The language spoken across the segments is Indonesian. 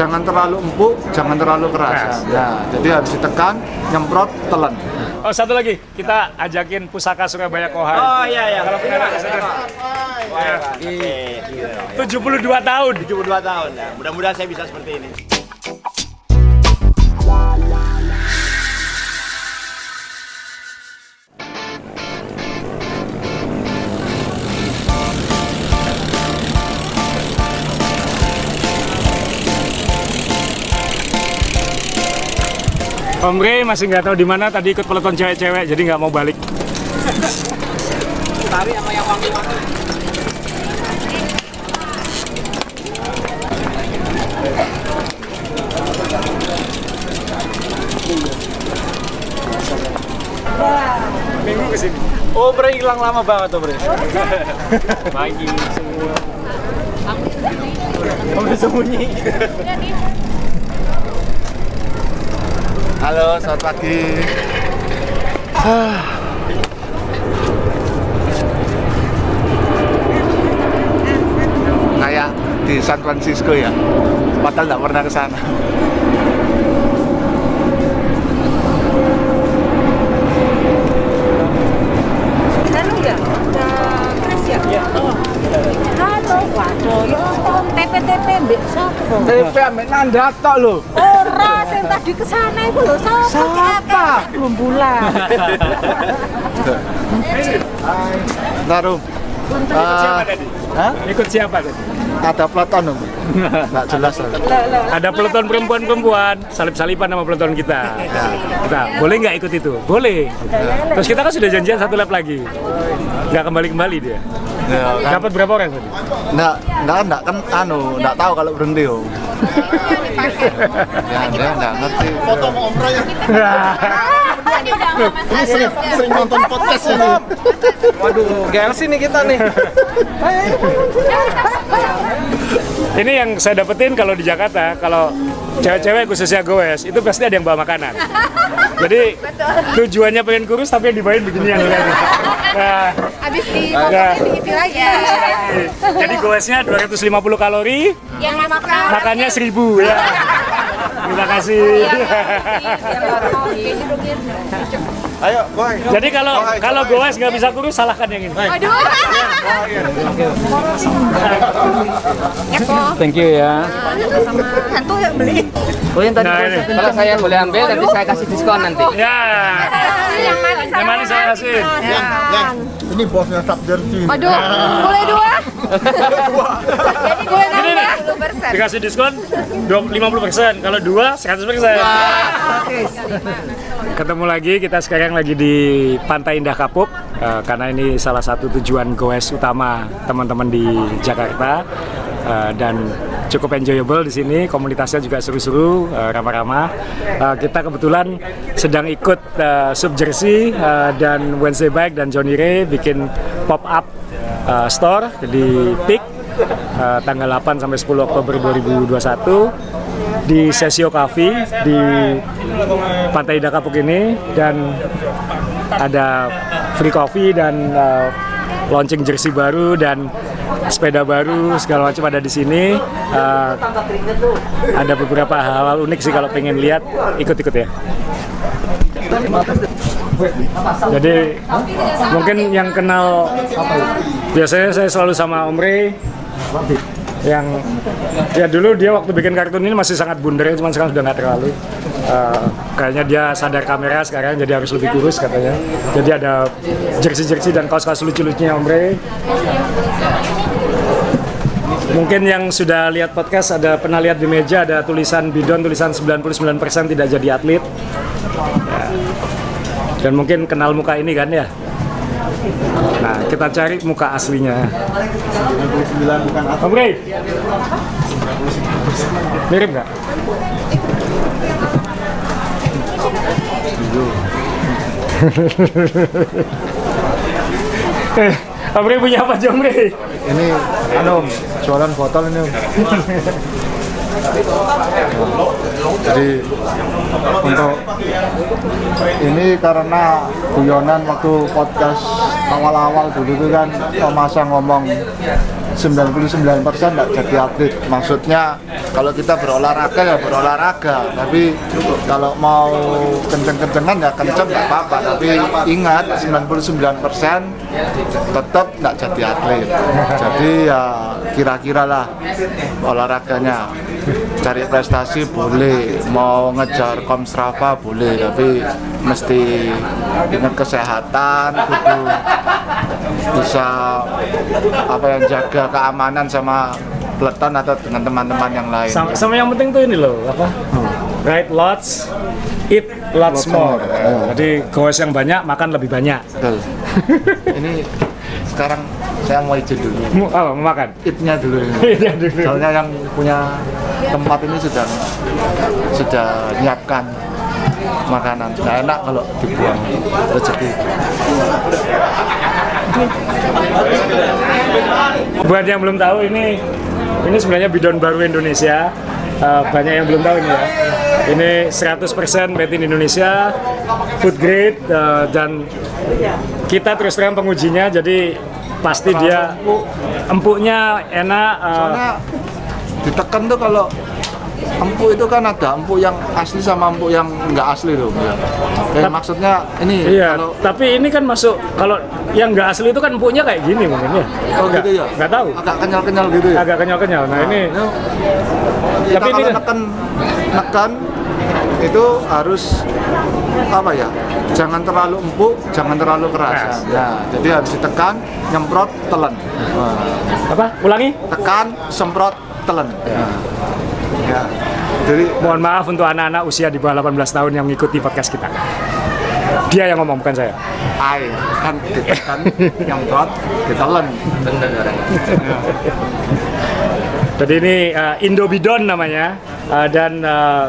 jangan terlalu empuk, jangan terlalu keras. Nah, jadi harus ditekan, nyemprot, telan. Oh satu lagi, kita ajakin pusaka Surabaya Kohai. Oh iya iya. Kalau pernah ke sana. Ya. Oke, 72 tahun. 72 tahun ya. Mudah-mudahan saya bisa seperti ini. Om Rey masih nggak tahu di mana tadi ikut peloton cewek-cewek, jadi nggak mau balik. Minggu ke sini. Oh, Bre hilang lama banget Bre. Pagi semua. Kamu sembunyi. Halo, selamat pagi. Kayak di San Francisco ya, padahal nggak pernah ke sana. Halo ya, Chris ya? Iya. Halo, waduh, ya ampun, TP-TP mbek sapa? TP ambek nanda tok lho. Ora, sing tadi ke sana itu lho, sapa? Siapa? Belum bulan. Taruh. Ikut siapa tadi? Hah? Ikut siapa tadi? Ada peloton Om. Nggak jelas lah. Ada peloton perempuan-perempuan, salip-salipan sama peloton kita. Nah, kita boleh nggak ikut itu? Boleh. Terus kita kan sudah janjian satu lap lagi. Nggak kembali-kembali dia. Ya, kan? Dapat berapa orang tadi? Nggak, nggak, nggak kan anu, nggak tahu kalau berhenti Om. Ya, dia nggak ngerti. Foto mau Om Roy. Ini sering, sering nonton podcast ini. Waduh, gengsi nih kita nih. Ini yang saya dapetin kalau di Jakarta, kalau cewek-cewek khususnya goes, itu pasti ada yang bawa makanan. Jadi tujuannya pengen kurus tapi yang dibawain beginian. Nah, Habis di Ya. diisi lagi. jadi goesnya 250 kalori, Yang makan. makannya 1000 ya. Terima kasih. Ayo, boy. Jadi kalau kalau goes nggak bisa kurus, salahkan yang ini. Aduh. Thank you ya. Hantu ya beli. Oh yang tadi Nah, ini. kalau saya boleh ambil nanti saya kasih diskon nanti. Ya, Yang manis yang mana saya kasih? Ini bosnya Jersey. Aduh, boleh dua? Jadi gue Ini nih, nambah 10%. Dikasih diskon 50%, kalau dua 100%. Ketemu lagi, kita sekarang lagi di Pantai Indah Kapuk eh, karena ini salah satu tujuan goes utama teman-teman di Jakarta eh, dan cukup enjoyable di sini. Komunitasnya juga seru-seru, eh, ramah-ramah. Eh, kita kebetulan sedang ikut eh, Sub Jersey eh, dan Wednesday Bike dan Johnny Ray bikin pop up eh, store di Peak eh, tanggal 8 sampai 10 Oktober 2021 di Sesio Cafe di Pantai Indah Kapuk ini dan ada free coffee dan uh, launching jersey baru dan sepeda baru segala macam ada di sini. Uh, ada beberapa hal-hal unik sih kalau pengen lihat ikut-ikut ya. Jadi mungkin yang kenal biasanya saya selalu sama Om Rey yang ya dulu dia waktu bikin kartun ini masih sangat bundar cuman sekarang sudah nggak terlalu Eh, kayaknya dia sadar kamera sekarang jadi harus lebih kurus katanya jadi ada jersey-jersey dan kaos-kaos lucu-lucunya Om Rey Mungkin yang sudah lihat podcast ada pernah lihat di meja ada tulisan bidon tulisan 99% tidak jadi atlet. Ya. Dan mungkin kenal muka ini kan ya. Nah, kita cari muka aslinya. 99 bukan atlet. Om Rey. Mirip nggak? Eh, Om Rey punya apa aja Om Rey? Ini anu jualan botol ini. Jadi untuk ini karena guyonan waktu podcast awal-awal dulu itu kan Om Masa ngomong 99% nggak jadi atlet. Maksudnya kalau kita berolahraga ya berolahraga, tapi kalau mau kenceng-kencengan ya kenceng nggak apa-apa. Tapi ingat 99% tetap nggak jadi atlet. Jadi ya kira-kira lah olahraganya cari prestasi boleh, mau ngejar komstrava boleh, tapi mesti ingat kesehatan, kudu bisa apa yang jaga keamanan sama peleton atau dengan teman-teman yang lain. Sama, sama yang penting tuh ini loh, apa? Write lots, eat lots Lots more. more. Eh, Jadi goes yang banyak, makan lebih banyak. Betul. Ini sekarang saya mau izin dulu. Mau makan? Itnya dulu. ini. Iya dulu. Soalnya yang punya tempat ini sudah sudah nyiapkan makanan. Nggak enak kalau dibuang rezeki. Buat yang belum tahu ini ini sebenarnya bidon baru Indonesia. Eh, banyak yang belum tahu ini ya. Ini 100% made in Indonesia, food grade eh, dan kita terus terang pengujinya jadi pasti dia empuknya enak. Soalnya ditekan tuh kalau empuk itu kan ada empuk yang asli sama empuk yang nggak asli tuh. Ya. Kayak maksudnya ini Iya, kalau tapi ini kan masuk kalau yang nggak asli itu kan empuknya kayak gini mungkin ya. Oh Nggak- gitu ya? Nggak tahu. Agak kenyal-kenyal gitu ya? Agak kenyal-kenyal. Nah, ini kita Tapi ini kalau kan- neken neken itu harus apa ya jangan terlalu empuk jangan terlalu keras Keras. nah jadi harus ditekan nyemprot telan Wah. apa? Ulangi. tekan semprot telan Nah. Ya jadi Mohon maaf untuk anak-anak usia di bawah 18 tahun yang mengikuti podcast kita. Dia yang ngomong bukan saya. air kan ditekan nyemprot ditelan Bener orang. Jadi ini uh, Indobidon namanya uh, dan uh,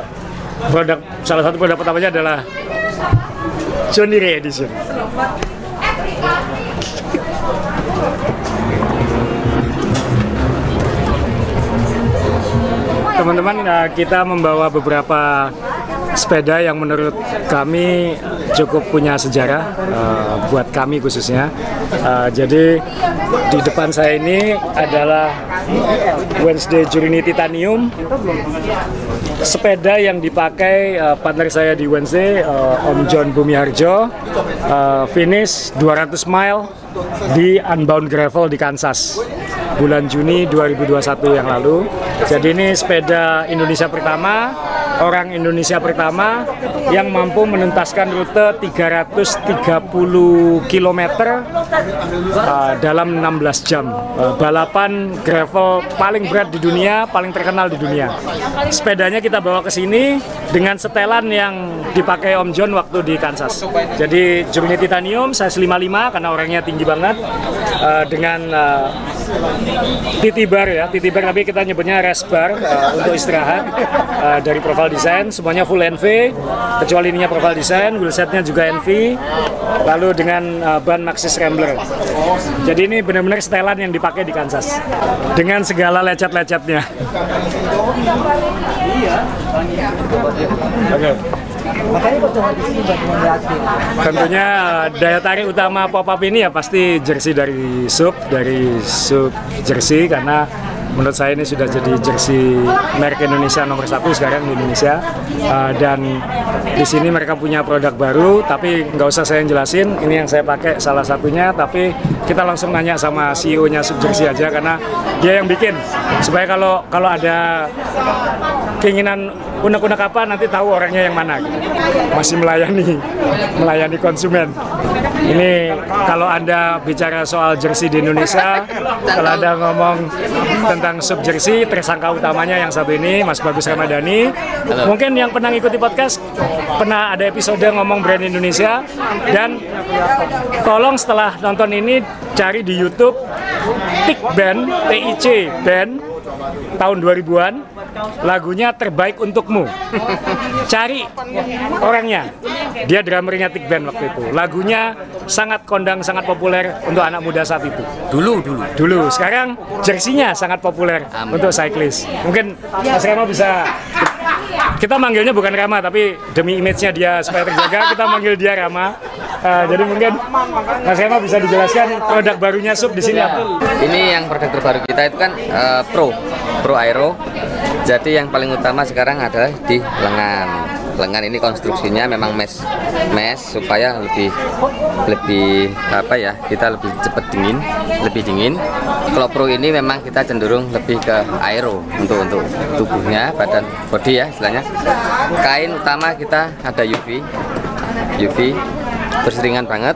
produk salah satu produk pertamanya adalah Johnny Ray Edition. Teman-teman, uh, kita membawa beberapa sepeda yang menurut kami cukup punya sejarah uh, buat kami khususnya. Uh, jadi di depan saya ini adalah Wednesday Journey Titanium sepeda yang dipakai uh, partner saya di Wednesday uh, Om John Bumiharjo uh, finish 200 mile di Unbound Gravel di Kansas bulan Juni 2021 yang lalu. Jadi ini sepeda Indonesia pertama, orang Indonesia pertama yang mampu menuntaskan rute 330 km uh, dalam 16 jam. Uh, balapan gravel paling berat di dunia, paling terkenal di dunia. Sepedanya kita bawa ke sini dengan setelan yang dipakai Om John waktu di Kansas. Jadi Journey Titanium size 55 karena orangnya tinggi banget uh, dengan uh, titi bar ya, titi bar tapi kita nyebutnya rest bar uh, untuk istirahat uh, dari Profile Design semuanya full NV kecuali ininya Profile Design, wheelsetnya juga NV lalu dengan uh, ban Maxxis Rambler. Jadi ini benar-benar setelan yang dipakai di Kansas dengan segala lecet-lecetnya. Oke. Tentunya uh, daya tarik utama pop up ini ya pasti jersey dari Sub, dari Sub jersey karena menurut saya ini sudah jadi jersey merek Indonesia nomor satu sekarang di Indonesia. Uh, dan di sini mereka punya produk baru tapi nggak usah saya jelasin ini yang saya pakai salah satunya. Tapi kita langsung nanya sama CEO-nya Sub jersey aja karena dia yang bikin. Supaya kalau kalau ada keinginan unek-unek apa nanti tahu orangnya yang mana. Masih melayani melayani konsumen. Ini kalau anda bicara soal jersey di Indonesia kalau ada ngomong tentang sub jersey tersangka utamanya yang satu ini Mas Bagus Ramadhani. Mungkin yang pernah ikuti podcast pernah ada episode ngomong brand Indonesia. Dan tolong setelah nonton ini cari di YouTube TIC Band TIC Band tahun 2000-an lagunya terbaik untukmu. Cari orangnya. Dia drummernya Tik Band waktu itu. Lagunya sangat kondang sangat populer untuk anak muda saat itu. Dulu dulu. dulu. Sekarang jersinya sangat populer untuk cyclist. Mungkin Mas Rama bisa kita manggilnya bukan Rama tapi demi image-nya dia supaya terjaga kita manggil dia Rama Eh, jadi mungkin Mas Ema bisa dijelaskan produk barunya Sub di sini apa? Ini yang produk terbaru kita itu kan eh, Pro, Pro Aero. Jadi yang paling utama sekarang adalah di lengan. Lengan ini konstruksinya memang mesh, mesh supaya lebih lebih apa ya? Kita lebih cepat dingin, lebih dingin. Kalau Pro ini memang kita cenderung lebih ke aero untuk untuk tubuhnya, badan body ya istilahnya. Kain utama kita ada UV, UV terus ringan banget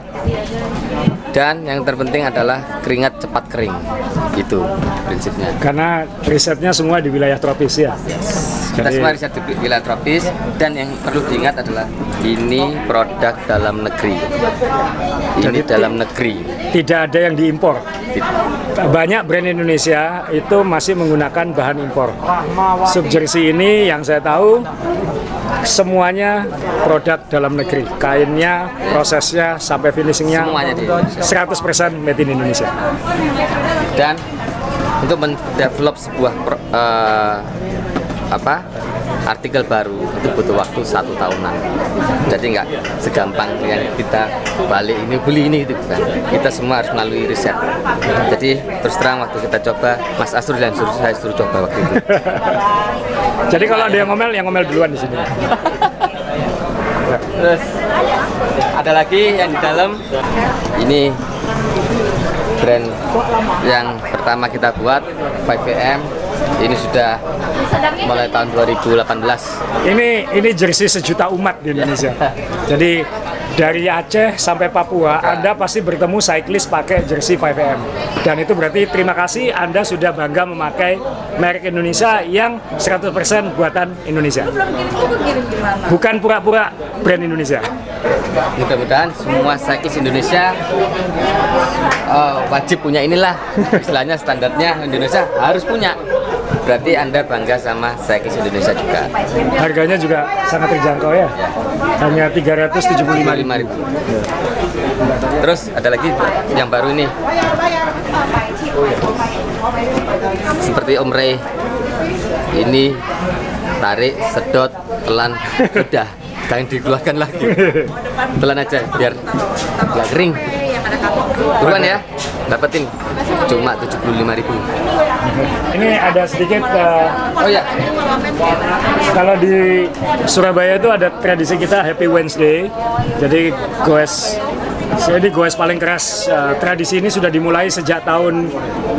dan yang terpenting adalah keringat cepat kering. Itu prinsipnya. Karena risetnya semua di wilayah tropis ya. kita Jadi- semua riset di wilayah tropis. Dan yang perlu diingat adalah ini produk dalam negeri. Ini dalam negeri. Tidak ada yang diimpor. Banyak brand Indonesia itu masih menggunakan bahan impor. Sub jersey ini yang saya tahu semuanya produk dalam negeri. Kainnya, prosesnya, sampai finishingnya Semuanya di Indonesia. 100% made in Indonesia. dan untuk mendevelop sebuah eh, apa artikel baru itu butuh waktu satu tahunan. Jadi nggak segampang yang kita balik ini beli ini gitu bukan kita semua harus melalui riset. Jadi terus terang waktu kita coba Mas Asrul yang suruh saya suruh coba waktu itu. Jadi kalau ada yang ngomel, yang ngomel duluan di sini. terus ada lagi yang di dalam? Ini brand yang pertama kita buat 5PM ini sudah mulai tahun 2018 Ini ini jersey sejuta umat di Indonesia. Jadi dari Aceh sampai Papua, Anda pasti bertemu cyclist pakai jersey 5M. Dan itu berarti terima kasih Anda sudah bangga memakai merek Indonesia yang 100% buatan Indonesia. Bukan pura-pura brand Indonesia. mudah-mudahan semua cyclist Indonesia eh, wajib punya inilah istilahnya standarnya Indonesia harus punya berarti anda bangga sama cyclist Indonesia juga? Harganya juga sangat terjangkau ya. Hanya 375 55.000 terus ada lagi yang baru ini. Seperti Om Ray ini tarik sedot pelan sudah jangan dikeluarkan lagi. Pelan aja biar nggak kering buruan ya? Dapetin. Cuma 75.000 Ini ada sedikit eh, oh ya Kalau di Surabaya itu ada tradisi kita Happy Wednesday. Jadi goes jadi goes paling keras eh, tradisi ini sudah dimulai sejak tahun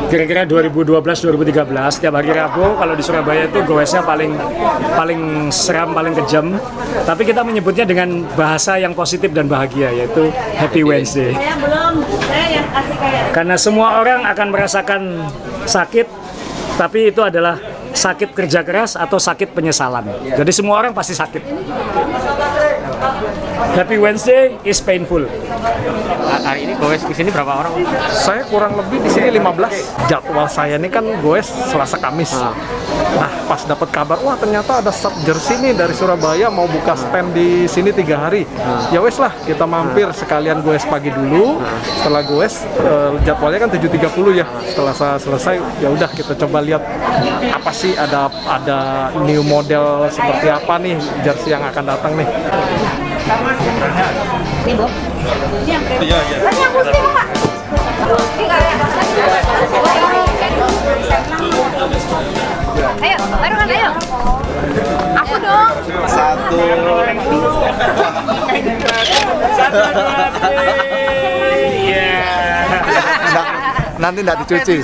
kira-kira 2012-2013 setiap hari Rabu kalau di Surabaya itu goesnya paling paling seram paling kejam tapi kita menyebutnya dengan bahasa yang positif dan bahagia yaitu Happy Wednesday karena semua orang akan merasakan sakit tapi itu adalah sakit kerja keras atau sakit penyesalan. Jadi semua orang pasti sakit. Happy Wednesday is painful. Hari ini goes di sini berapa orang? Saya kurang lebih di sini 15. Jadwal saya ini kan goes Selasa Kamis. Nah, pas dapat kabar, wah ternyata ada sub jersey nih dari Surabaya mau buka stand di sini tiga hari. Ya wes lah, kita mampir sekalian goes pagi dulu. Setelah goes, eh, jadwalnya kan 7.30 ya. Setelah saya selesai, ya udah kita coba lihat apa sih ada ada new model seperti apa nih jersey yang akan datang nih. Ayo, nanti nggak dicuci.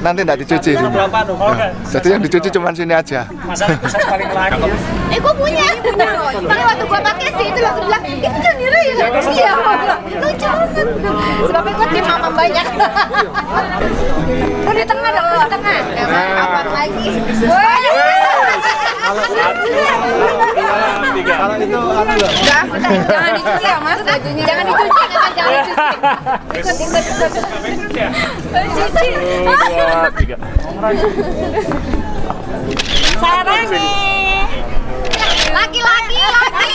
Nanti nggak dicuci. sini. Nah, Jadi yang dicuci cuma sini aja. Lari. Eh, gua punya. Tapi waktu gua pakai sih itu langsung bilang, itu Nira ya. Iya. Lucu banget. Sebabnya gua tim mama banyak. Di tengah dong, di tengah. Kapan lagi? Kalau itu anu loh. Jangan dicuci ya mas bajunya. Jangan dicuci, jangan. Ikut ikut ikut. Cuci. Sarani. Laki laki laki.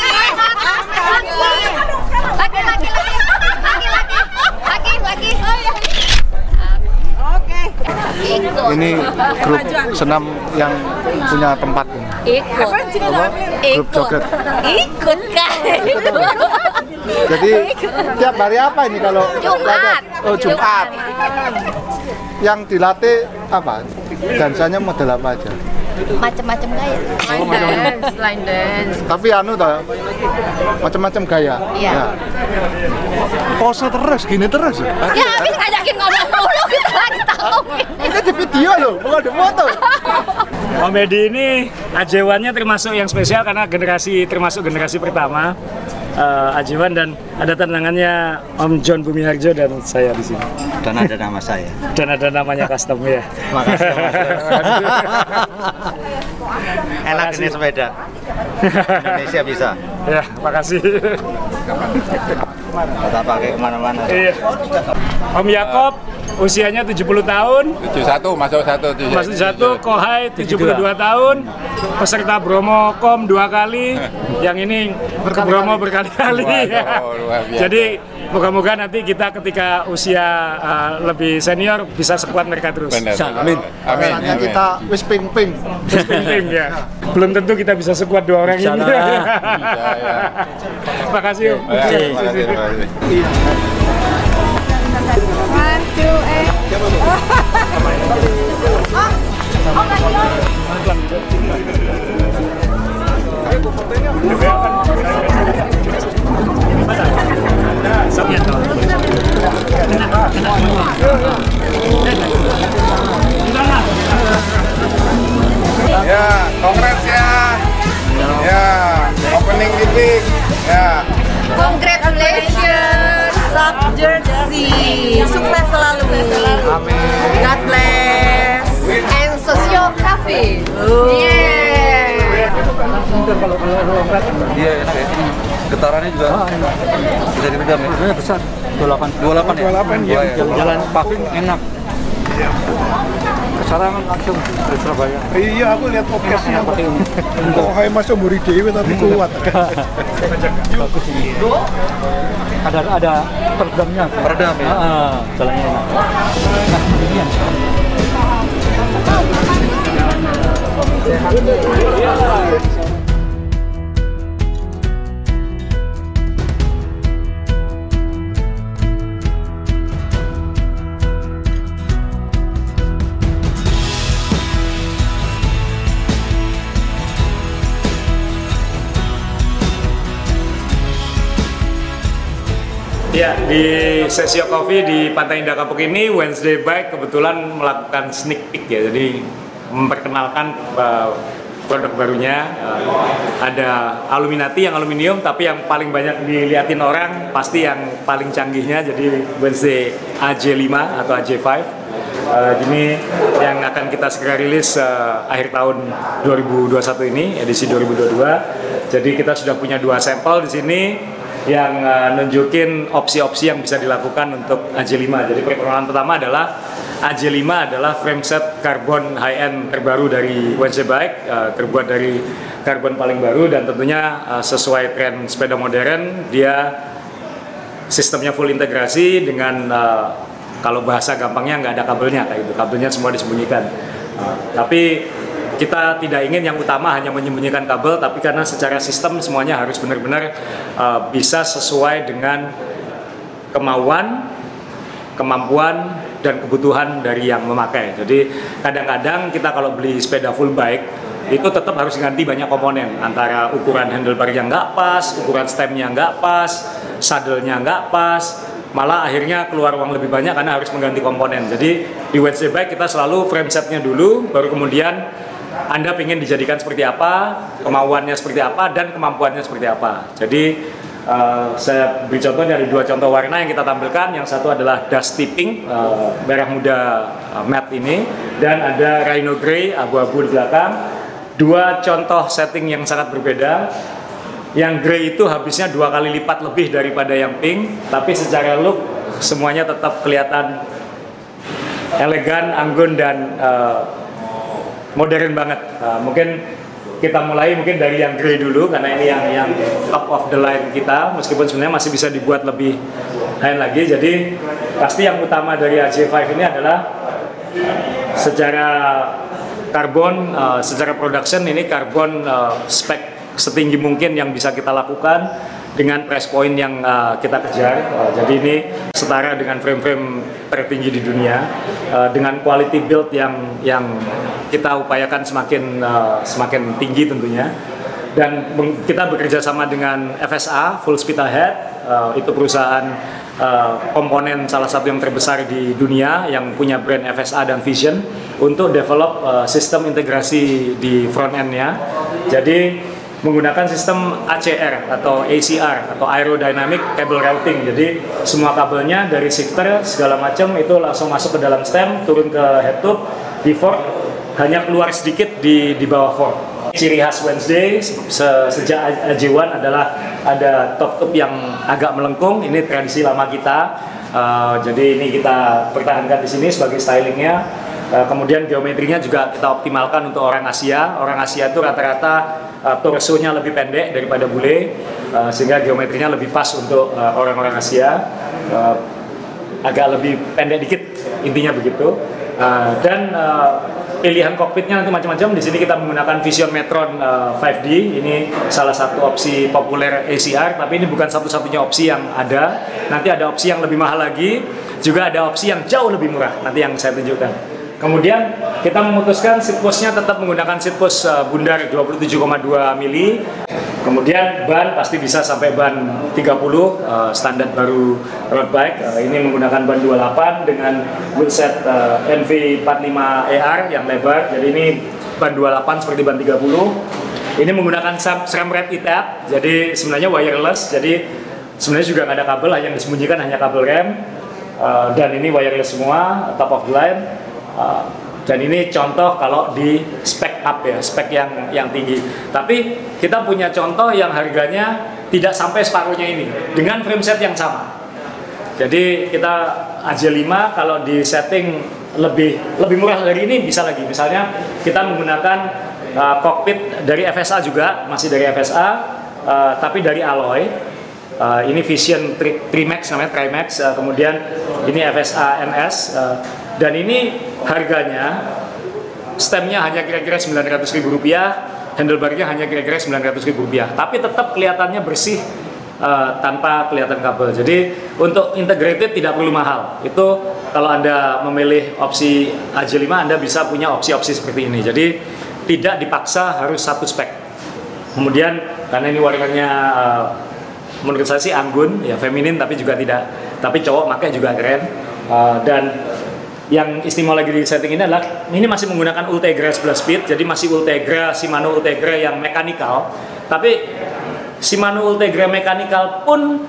Laki laki laki laki laki. Oke. Ikut. Ini grup senam yang punya tempat. Ikut. Grup joget. Ikut kan. Jadi tiap hari apa ini kalau Jumat. Oh Jumat. Yang dilatih apa? Dansanya model apa aja? Macem-macem gaya. Dance, line dance. Tapi anu toh macam-macam gaya. Iya. Ya. Pose terus, gini terus. Ya habis ngajakin ngomong mulu kita lagi tahu. Ini di video loh, bukan di foto. Om Edi ini Ajewannya termasuk yang spesial karena generasi termasuk generasi pertama eh, Ajewan dan ada tendangannya Om John Bumiharjo dan saya di sini dan ada nama saya. dan ada namanya custom ya. Makasih. Enak ini sepeda. Indonesia bisa. ya, makasih. Kita pakai ke mana-mana. Iya. Om Yakob usianya 70 tahun, 71 masuk satu tuh. masih satu, Kohai 72 tahun, peserta Bromo Kom dua kali, yang ini ke Bromo berkali-kali. Waduh, luar biasa. Jadi moga-moga nanti kita ketika usia uh, lebih senior bisa sekuat mereka terus. Benar. Amin. Amin. Amin. kita wis ping-ping. Penting ya. Belum tentu kita bisa sekuat dua orang ini. Ya. Makasih. Ya, terima kasih, Sub Jersey. Sukses selalu. Amin. God bless. And Sosio Cafe. Yeah. Iya, enak ya. Getarannya juga bisa diredam ya. besar. 28. 28 ya. 28 ya. Jalan paving enak. Kesarangan langsung dari Surabaya. Iya, aku lihat podcastnya. Kok hai masuk muri dewe tapi kuat. Ada ada peredamnya. Peredam ya. Ah, jalannya enak. Nah, ini yang Ya, di Sesio Coffee di Pantai Indah Kapuk ini Wednesday Bike kebetulan melakukan sneak peek ya. Jadi memperkenalkan uh, produk barunya. Uh, ada Aluminati yang aluminium tapi yang paling banyak diliatin orang pasti yang paling canggihnya. Jadi Wednesday AJ5 atau AJ5 Uh, ini yang akan kita segera rilis uh, akhir tahun 2021 ini edisi 2022 jadi kita sudah punya dua sampel di sini yang uh, nunjukin opsi-opsi yang bisa dilakukan untuk AJ5. Jadi perkenalan pertama adalah AJ5 adalah frameset karbon high-end terbaru dari Wednesday Bike, uh, terbuat dari karbon paling baru dan tentunya uh, sesuai tren sepeda modern, dia sistemnya full integrasi dengan uh, kalau bahasa gampangnya nggak ada kabelnya kayak gitu, kabelnya semua disembunyikan. Uh, tapi kita tidak ingin yang utama hanya menyembunyikan kabel, tapi karena secara sistem semuanya harus benar-benar uh, bisa sesuai dengan kemauan, kemampuan dan kebutuhan dari yang memakai. Jadi kadang-kadang kita kalau beli sepeda full bike itu tetap harus ganti banyak komponen antara ukuran handlebar yang nggak pas, ukuran stemnya nggak pas, saddle-nya nggak pas, malah akhirnya keluar uang lebih banyak karena harus mengganti komponen. Jadi di Wednesday Bike kita selalu frame setnya dulu, baru kemudian anda ingin dijadikan seperti apa, kemauannya seperti apa, dan kemampuannya seperti apa. Jadi uh, saya beri contoh dari dua contoh warna yang kita tampilkan. Yang satu adalah dust tipping, uh, merah muda uh, matte ini, dan ada rhino grey abu-abu di belakang. Dua contoh setting yang sangat berbeda. Yang grey itu habisnya dua kali lipat lebih daripada yang pink, tapi secara look semuanya tetap kelihatan elegan, anggun dan uh, modern banget. Uh, mungkin kita mulai mungkin dari yang grey dulu karena ini yang yang top of the line kita meskipun sebenarnya masih bisa dibuat lebih lain lagi. Jadi pasti yang utama dari AJ5 ini adalah secara karbon, uh, secara production ini karbon uh, spek setinggi mungkin yang bisa kita lakukan dengan price point yang uh, kita kejar. Uh, jadi ini setara dengan frame-frame tertinggi di dunia uh, dengan quality build yang yang kita upayakan semakin uh, semakin tinggi tentunya. Dan kita bekerja sama dengan FSA Full Speed Ahead uh, itu perusahaan uh, komponen salah satu yang terbesar di dunia yang punya brand FSA dan Vision untuk develop uh, sistem integrasi di front end-nya. Jadi menggunakan sistem ACR atau ACR atau Aerodynamic Cable Routing. Jadi semua kabelnya dari shifter segala macam itu langsung masuk ke dalam stem, turun ke head tube, di fork hanya keluar sedikit di di bawah fork. Ciri khas Wednesday se- sejak AJ1 adalah ada top tube yang agak melengkung. Ini tradisi lama kita. Uh, jadi ini kita pertahankan di sini sebagai stylingnya. Uh, kemudian geometrinya juga kita optimalkan untuk orang Asia. Orang Asia itu rata-rata uh, torsonya lebih pendek daripada bule, uh, sehingga geometrinya lebih pas untuk orang-orang Asia. Agak lebih pendek dikit, intinya begitu. Dan pilihan kokpitnya nanti macam-macam. Di sini kita menggunakan Vision Metron uh, 5D. Ini salah satu opsi populer ACR, tapi ini bukan satu-satunya opsi yang ada. Nanti ada opsi yang lebih mahal lagi, juga ada opsi yang jauh lebih murah. Nanti yang saya tunjukkan. Kemudian kita memutuskan seat postnya tetap menggunakan seat post uh, bundar 27,2 mili. Kemudian ban pasti bisa sampai ban 30 uh, standar baru road bike. Uh, ini menggunakan ban 28 dengan wheelset uh, NV45ER yang lebar. Jadi ini ban 28 seperti ban 30. Ini menggunakan SRAM Red E-Tab. Jadi sebenarnya wireless. Jadi sebenarnya juga nggak ada kabel, yang disembunyikan hanya kabel rem. Dan ini wireless semua, top of the line. Uh, dan ini contoh kalau di spek up ya, spek yang yang tinggi. Tapi kita punya contoh yang harganya tidak sampai separuhnya ini dengan frame set yang sama. Jadi kita AJ5 kalau di setting lebih lebih murah dari ini bisa lagi. Misalnya kita menggunakan uh, kokpit dari FSA juga, masih dari FSA, uh, tapi dari alloy. Uh, ini Vision Tri- Trimax namanya Trimax. Uh, kemudian ini FSA NS. uh, dan ini harganya stemnya hanya kira-kira 900 ribu rupiah, handlebarnya hanya kira-kira 900 ribu rupiah. Tapi tetap kelihatannya bersih uh, tanpa kelihatan kabel. Jadi untuk integrated tidak perlu mahal. Itu kalau anda memilih opsi AJ5 anda bisa punya opsi-opsi seperti ini. Jadi tidak dipaksa harus satu spek. Kemudian karena ini warnanya uh, menurut saya sih anggun, ya feminin tapi juga tidak. Tapi cowok pakai juga keren. Uh, dan yang istimewa lagi di setting ini adalah ini masih menggunakan Ultegra 11 speed, jadi masih Ultegra Shimano Ultegra yang mekanikal. Tapi Shimano Ultegra mekanikal pun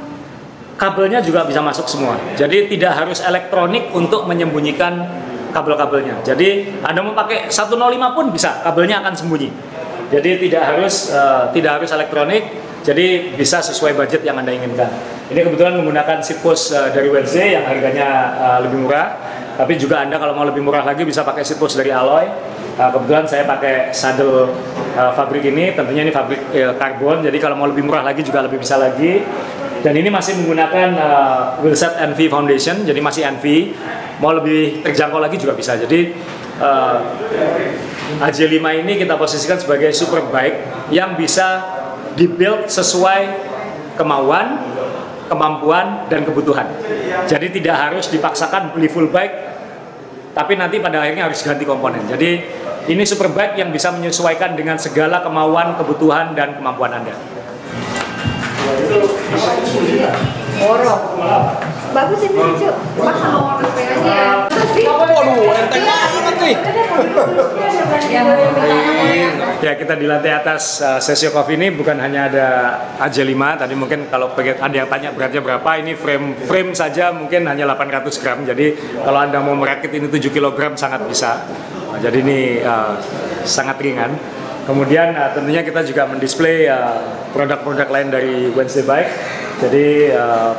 kabelnya juga bisa masuk semua. Jadi tidak harus elektronik untuk menyembunyikan kabel-kabelnya. Jadi Anda mau pakai 105 pun bisa, kabelnya akan sembunyi. Jadi tidak harus uh, tidak harus elektronik, jadi bisa sesuai budget yang Anda inginkan. Ini kebetulan menggunakan post uh, dari Wednesday yang harganya uh, lebih murah. Tapi juga Anda kalau mau lebih murah lagi bisa pakai seat post dari Alloy. Uh, kebetulan saya pakai saddle uh, ini, tentunya ini fabrik uh, karbon. Jadi kalau mau lebih murah lagi juga lebih bisa lagi. Dan ini masih menggunakan uh, wheelset NV Foundation, jadi masih NV. Mau lebih terjangkau lagi juga bisa. Jadi uh, AJ5 ini kita posisikan sebagai super bike yang bisa dibuild sesuai kemauan, kemampuan, dan kebutuhan. Jadi tidak harus dipaksakan beli full bike, tapi nanti pada akhirnya harus ganti komponen. Jadi ini super bike yang bisa menyesuaikan dengan segala kemauan, kebutuhan, dan kemampuan Anda. Bagus ini lucu. Pas sama warna sepedanya. Waduh, enteng banget nih. Ya kita di lantai atas uh, Sesio Coffee ini bukan hanya ada AJ5 tadi mungkin kalau pengen ada yang tanya beratnya berapa ini frame frame saja mungkin hanya 800 gram. Jadi kalau anda mau merakit ini 7 kg sangat bisa. Nah, jadi ini uh, sangat ringan. Kemudian uh, tentunya kita juga mendisplay produk-produk lain dari Wednesday Bike. Jadi uh,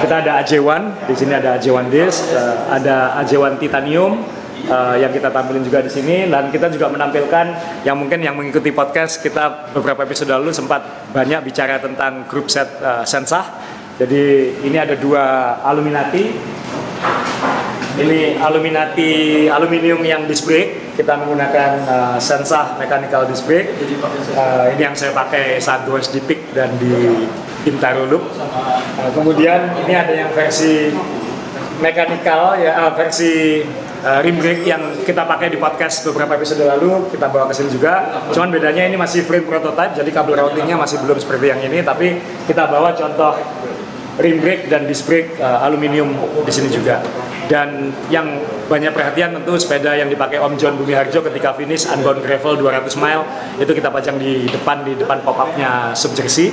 kita ada AJ1 di sini ada AJ1 disc uh, ada AJ1 titanium uh, yang kita tampilin juga di sini dan kita juga menampilkan yang mungkin yang mengikuti podcast kita beberapa episode lalu sempat banyak bicara tentang grup set uh, Sensah. Jadi ini ada dua Aluminati. Ini Aluminati aluminium yang disc brake. Kita menggunakan uh, Sensah mechanical disc brake. Uh, ini yang saya pakai saat goes di dan di Loop. Uh, kemudian ini ada yang versi mechanical ya versi uh, rim brake yang kita pakai di podcast beberapa episode lalu kita bawa ke sini juga. Cuman bedanya ini masih frame prototype jadi kabel routingnya masih belum seperti yang ini tapi kita bawa contoh rim brake dan disc brake uh, aluminium di sini juga. Dan yang banyak perhatian tentu sepeda yang dipakai Om John Bumi Harjo ketika finish Unbound Gravel 200 mile itu kita pajang di depan di depan pop up-nya Sub Jersey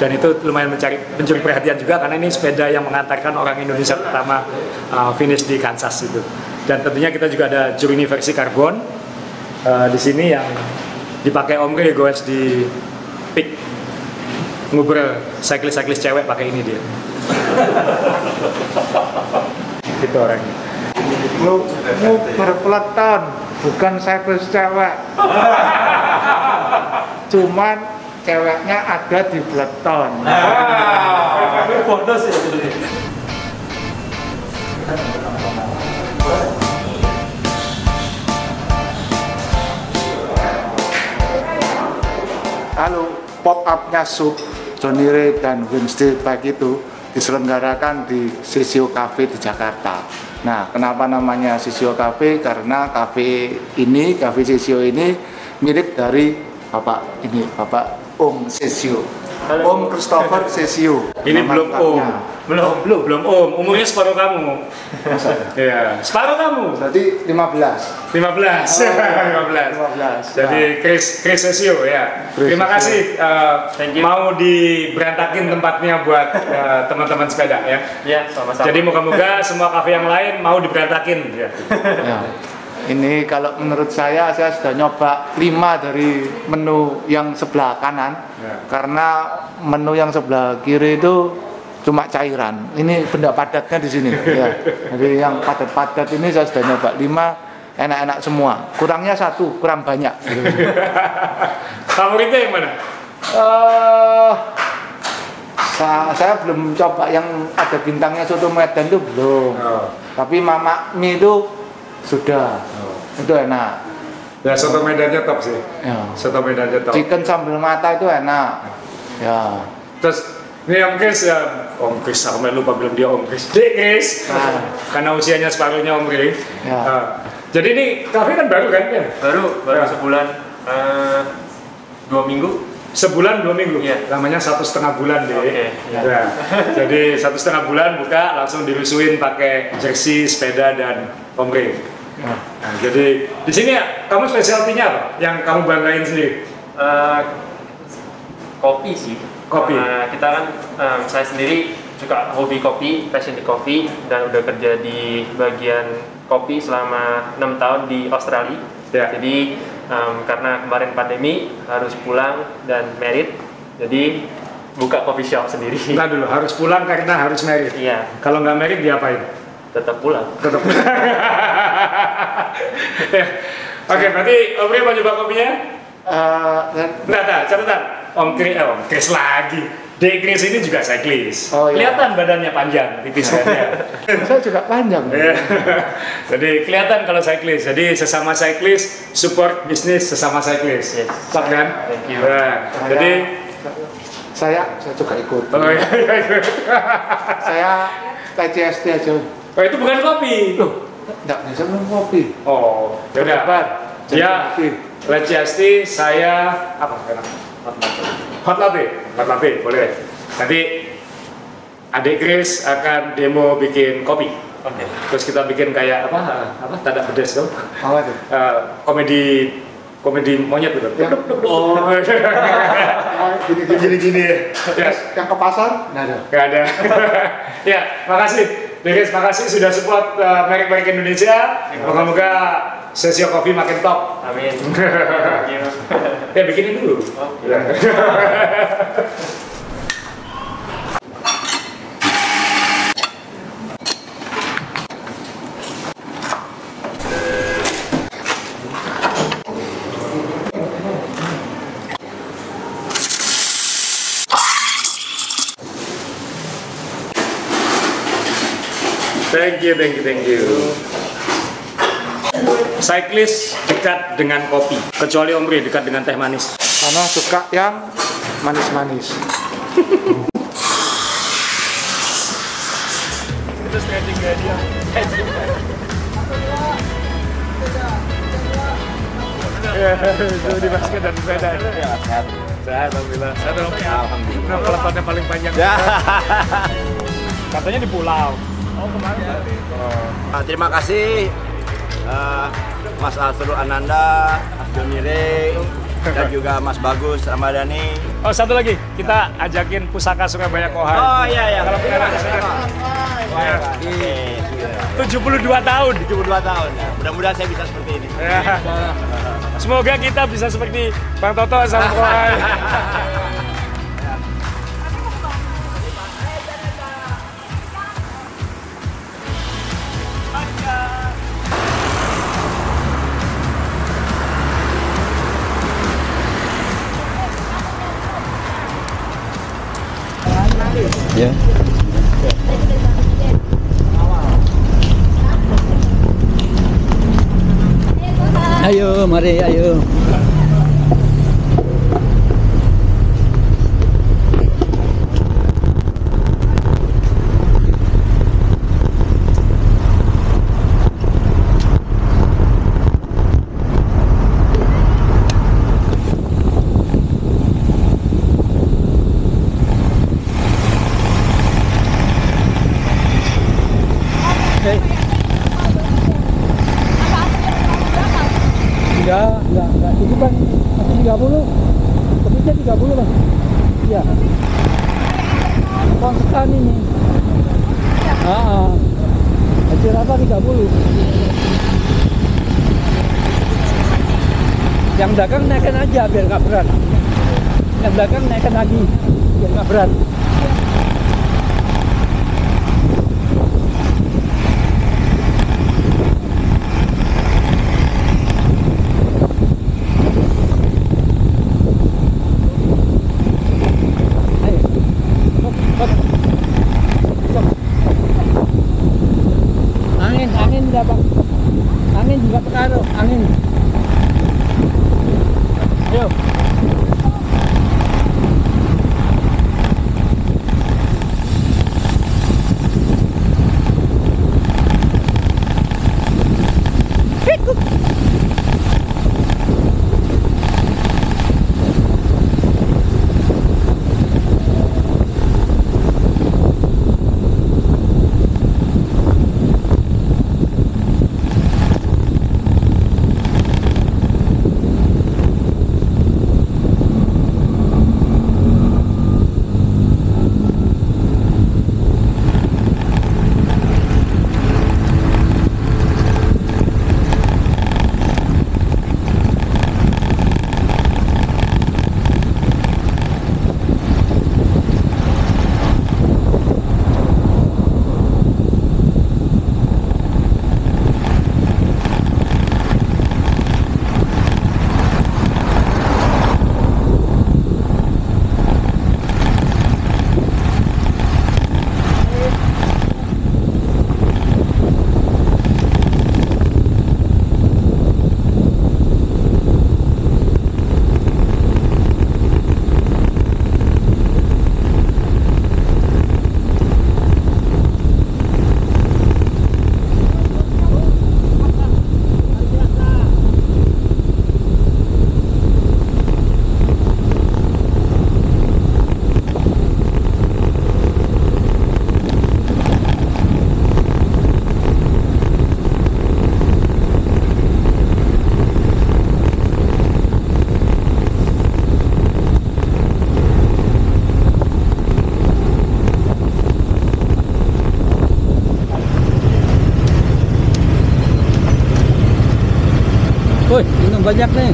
dan itu lumayan mencari mencuri perhatian juga karena ini sepeda yang mengantarkan orang Indonesia pertama uh, finish di Kansas itu. Dan tentunya kita juga ada Journey versi karbon uh, di sini yang dipakai Om Ray goes di peak nguber cyclist-cyclist cewek pakai ini dia. gitu orangnya. Lu lu berpeleton, bukan cyclist cewek. Cuman ceweknya ada di peleton. Lalu pop up-nya Sub, Johnny Ray dan Wednesday Bike itu diselenggarakan di Sisio Cafe di Jakarta. Nah, kenapa namanya Sisio Cafe? Karena cafe ini, Cafe Sisio ini milik dari Bapak ini, Bapak Om Sisio. Om Christopher Sisio. Ini Nama belum Om. Belum, belum, belum Om. Umurnya separuh kamu. Iya, separuh kamu. Berarti 15. 15. Oh, 15. 15. Jadi Chris Chris Sesio ya. Chris Terima kasih uh, Thank you. mau diberantakin tempatnya buat uh, teman-teman sepeda ya. Ya, sama-sama. Jadi moga-moga semua kafe yang lain mau diberantakin ya. Ya. Ini kalau menurut saya saya sudah nyoba 5 dari menu yang sebelah kanan Ya. karena menu yang sebelah kiri itu cuma cairan. Ini benda padatnya di sini. ya. Jadi yang padat-padat ini saya sudah nyoba 5 enak-enak semua. Kurangnya satu, kurang banyak. Favoritnya yang mana? Eh, sa- saya belum coba yang ada bintangnya soto Medan itu belum. Oh. Tapi Mama Mi itu sudah. Itu enak. Ya soto medannya top sih. Ya. Soto medannya top. Chicken sambal mata itu enak. Ya. Terus ini Om Chris ya, Om Chris, aku main lupa belum dia Om Chris. Dek Chris, Ah. karena usianya separuhnya Om Chris. Ya. Ah. jadi ini kafe kan baru kan ya? Baru, baru Ya. sebulan, eh, dua minggu. Sebulan dua minggu, Iya. namanya satu setengah bulan deh. Oke, Ya. Jadi satu setengah bulan buka langsung dirusuin pakai jersey, sepeda dan omre. Ya. Nah, jadi di sini ya, kamu spesialtinya apa? Yang kamu banggain sendiri? Eh, kopi sih. Kopi. Karena kita kan, em, saya sendiri suka hobi kopi, passion di kopi, dan udah kerja di bagian kopi selama enam tahun di Australia. Ya. Jadi em, karena kemarin pandemi harus pulang dan merit, jadi buka coffee shop sendiri. Nah dulu harus pulang karena harus merit. Iya, Kalau nggak merit diapain? Tetap pulang. Tetap. Ya. Oke, berarti Om Ri mau coba kopinya? Dan- Nah, nah, catatan. Om Chris, eh, Om Chris lagi. Dek Chris ini juga cyclist. Oh, iya. Kelihatan badannya panjang, tipis kan ya. saya juga panjang. Iya. Jadi kelihatan kalau cyclist. Jadi sesama cyclist support bisnis sesama cyclist. Yes. Top kan? Thank you. Nah, Saya- jadi Saya saya juga ikut. oh, iya, iya, iya. Saya TCST aja. Oh, itu bukan kopi. Loh, enggak bisa minum kopi. Oh, yaudah. Sabar. Ya. Leciasti saya apa sekarang? Hot latte. Hot latte, boleh. Nanti adik Chris akan demo bikin kopi. Oke. Terus kita bikin kayak apa? Apa? Tanda pedas dong. Apa tuh? Eh, komedi komedi monyet gitu. Yang, oh, gini gini. gini gini. Ya, Yang ke pasar? Nggak ada. nggak ada. ya, makasih. Deris, makasih sudah support eh, merek-merek Indonesia. Moga-moga sesi kopi makin top. Amin. Ya bikinin dulu. Oke. Thank you, thank you, thank you. Cyclist dekat dengan kopi, kecuali Omri dekat dengan teh manis. Karena suka yang manis-manis. Terus dia. Itu di basket dan sepeda. Sehat. Sehat, Alhamdulillah. Sehat, Alhamdulillah. Kenapa Pelatannya paling panjang. Katanya di pulau. Oh, kemarin berarti. Oh. Nah, terima kasih eh, Mas Asrul Ananda, Mas Joni Ray, dan juga Mas Bagus Ramadhani. Oh, satu lagi. Kita ajakin pusaka Surabaya Kohai. Oh iya iya. Kalau pernah ke sana. Ya. Oke, sudah. 72 tahun. 72 tahun ya. Mudah-mudahan saya bisa seperti ini. Ya. Semoga kita bisa seperti Bang Toto sama Kohai. Ya. Ayo, mari, ayo. Enggak, enggak, enggak. Itu kan masih 30. Kebitnya 30 lah. Iya. Konstan ini. Ah, ah. Hasil apa 30? Yang dagang naikkan biar nggak berat. Yang dagang naikkan lagi biar nggak berat. Banyak nih.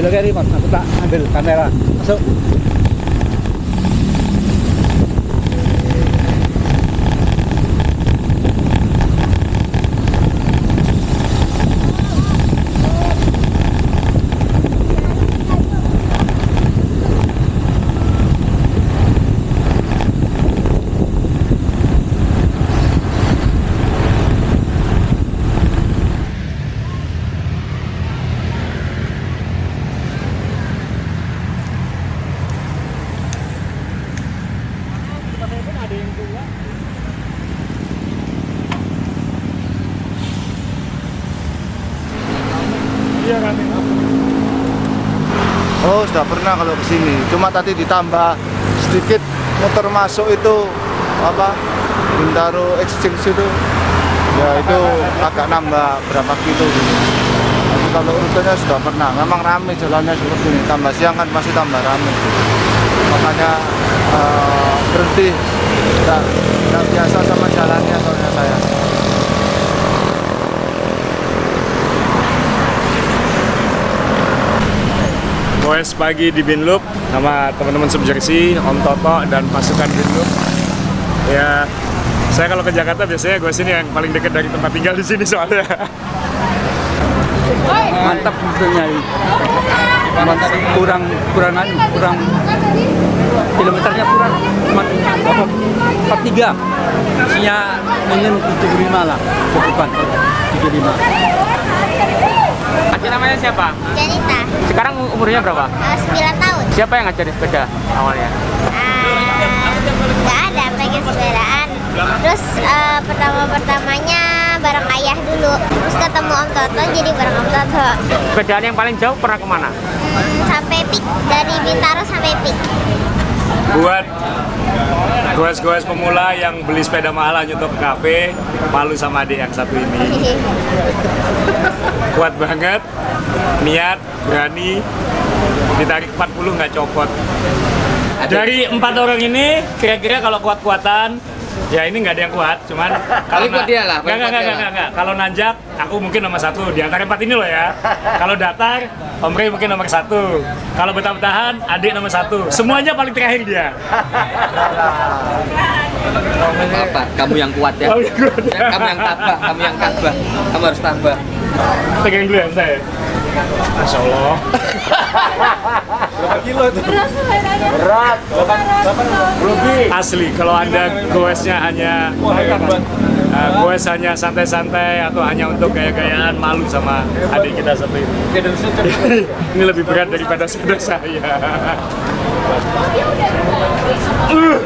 Belok kiri, Mas. Aku tak ambil kamera. Masuk. dia kan. Oh, sudah pernah kalau ke sini. Cuma tadi ditambah sedikit motor masuk itu apa? Bintaro Exchange itu. Ya itu agak nambah berapa kilo gitu. Tapi kalau rutenya sudah pernah. Memang rame jalannya seperti ini. Tambah siang kan masih tambah rame. Makanya eh, berhenti. Nggak biasa sama jalannya soalnya saya. Goes pagi di Binloop sama teman-teman Subjersey, Om Toto dan pasukan Binloop. Ya, saya kalau ke Jakarta biasanya gue sini yang paling dekat dari tempat tinggal di sini soalnya. Mantap sebetulnya ini. Mantap kurang kurang anu, kurang kilometernya kurang cuma apa 43 isinya ingin 75 lah cukupan 75 Aceh namanya siapa? Janita, Sekarang umurnya berapa? uh, 9 tahun. Siapa yang ngajarin sepeda awalnya? Ah, nggak ada pengen sepedaan. Terus eh, pertama-pertamanya bareng ayah dulu. Terus ketemu Om Toto jadi bareng Om Toto. Sepedaan yang paling jauh pernah ke mana? Hmm, sampai pik dari Bintaro sampai pik. Buat goes-goes pemula yang beli sepeda mahal hanya untuk kafe, malu sama adik yang satu ini. Kuat banget, niat, berani, ditarik 40 nggak copot. Dari empat orang ini, kira-kira kalau kuat-kuatan, ya ini nggak ada yang kuat, cuman kalau kuat dia lah, nggak nggak nggak nggak kalau nanjak, aku mungkin nomor satu di antara empat ini loh ya. Kalau datar, Om Rey mungkin nomor satu. Kalau betah-betahan, adik nomor satu. Semuanya paling terakhir dia. apa kamu yang kuat ya Kamu yang kuat. Ya, kamu yang tabah kamu yang tabah kamu harus tabah Pegang dulu ya saya. Masya Allah. Asli, kalau anda goesnya hanya uh, goes hanya santai-santai atau hanya untuk gaya-gayaan malu sama adik kita satu ini. ini lebih berat daripada sepeda saya. Uh,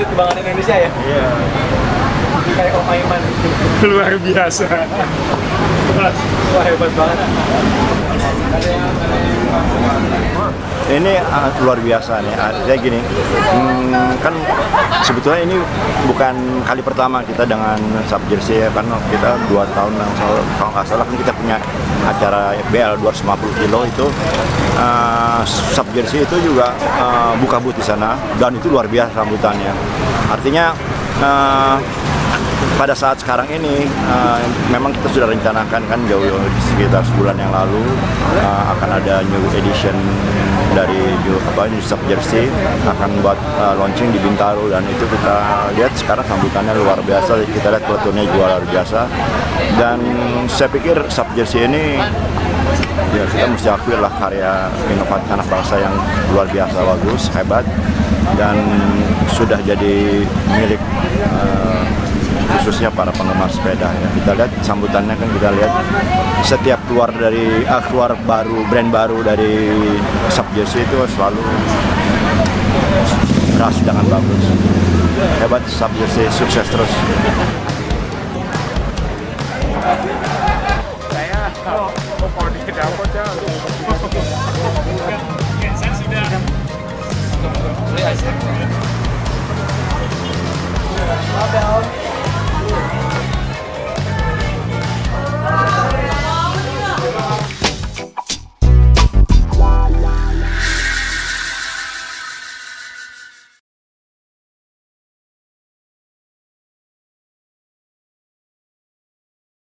timbangan Indonesia ya? Iya. Kayak Om Aiman. Luar biasa. wah hebat banget Ini uh, luar biasa nih. Uh, Saya gini, hmm, kan sebetulnya ini bukan kali pertama kita dengan sub jersey ya, kan kita dua tahun yang lalu kalau nggak salah kan kita punya acara BL 250 kilo itu uh, sub jersey itu juga uh, buka booth di sana dan itu luar biasa sambutannya. Artinya uh, pada saat sekarang ini uh, memang kita sudah rencanakan kan jauh sekitar sebulan yang lalu uh, akan ada new edition dari apa new sub jersey akan buat uh, launching di Bintaro dan itu kita lihat sekarang sambutannya luar biasa. Kita lihat peletonnya juga luar biasa. Dan saya pikir sub jersey ini ya kita mesti akui lah karya inovatif anak bangsa yang luar biasa bagus hebat dan sudah jadi milik uh, khususnya para penggemar sepeda ya. Kita lihat sambutannya kan kita lihat setiap keluar dari ah, keluar baru brand baru dari sub jersey itu selalu keras dengan bagus. Hebat sub jersey sukses terus. Saya mau di dapur Saya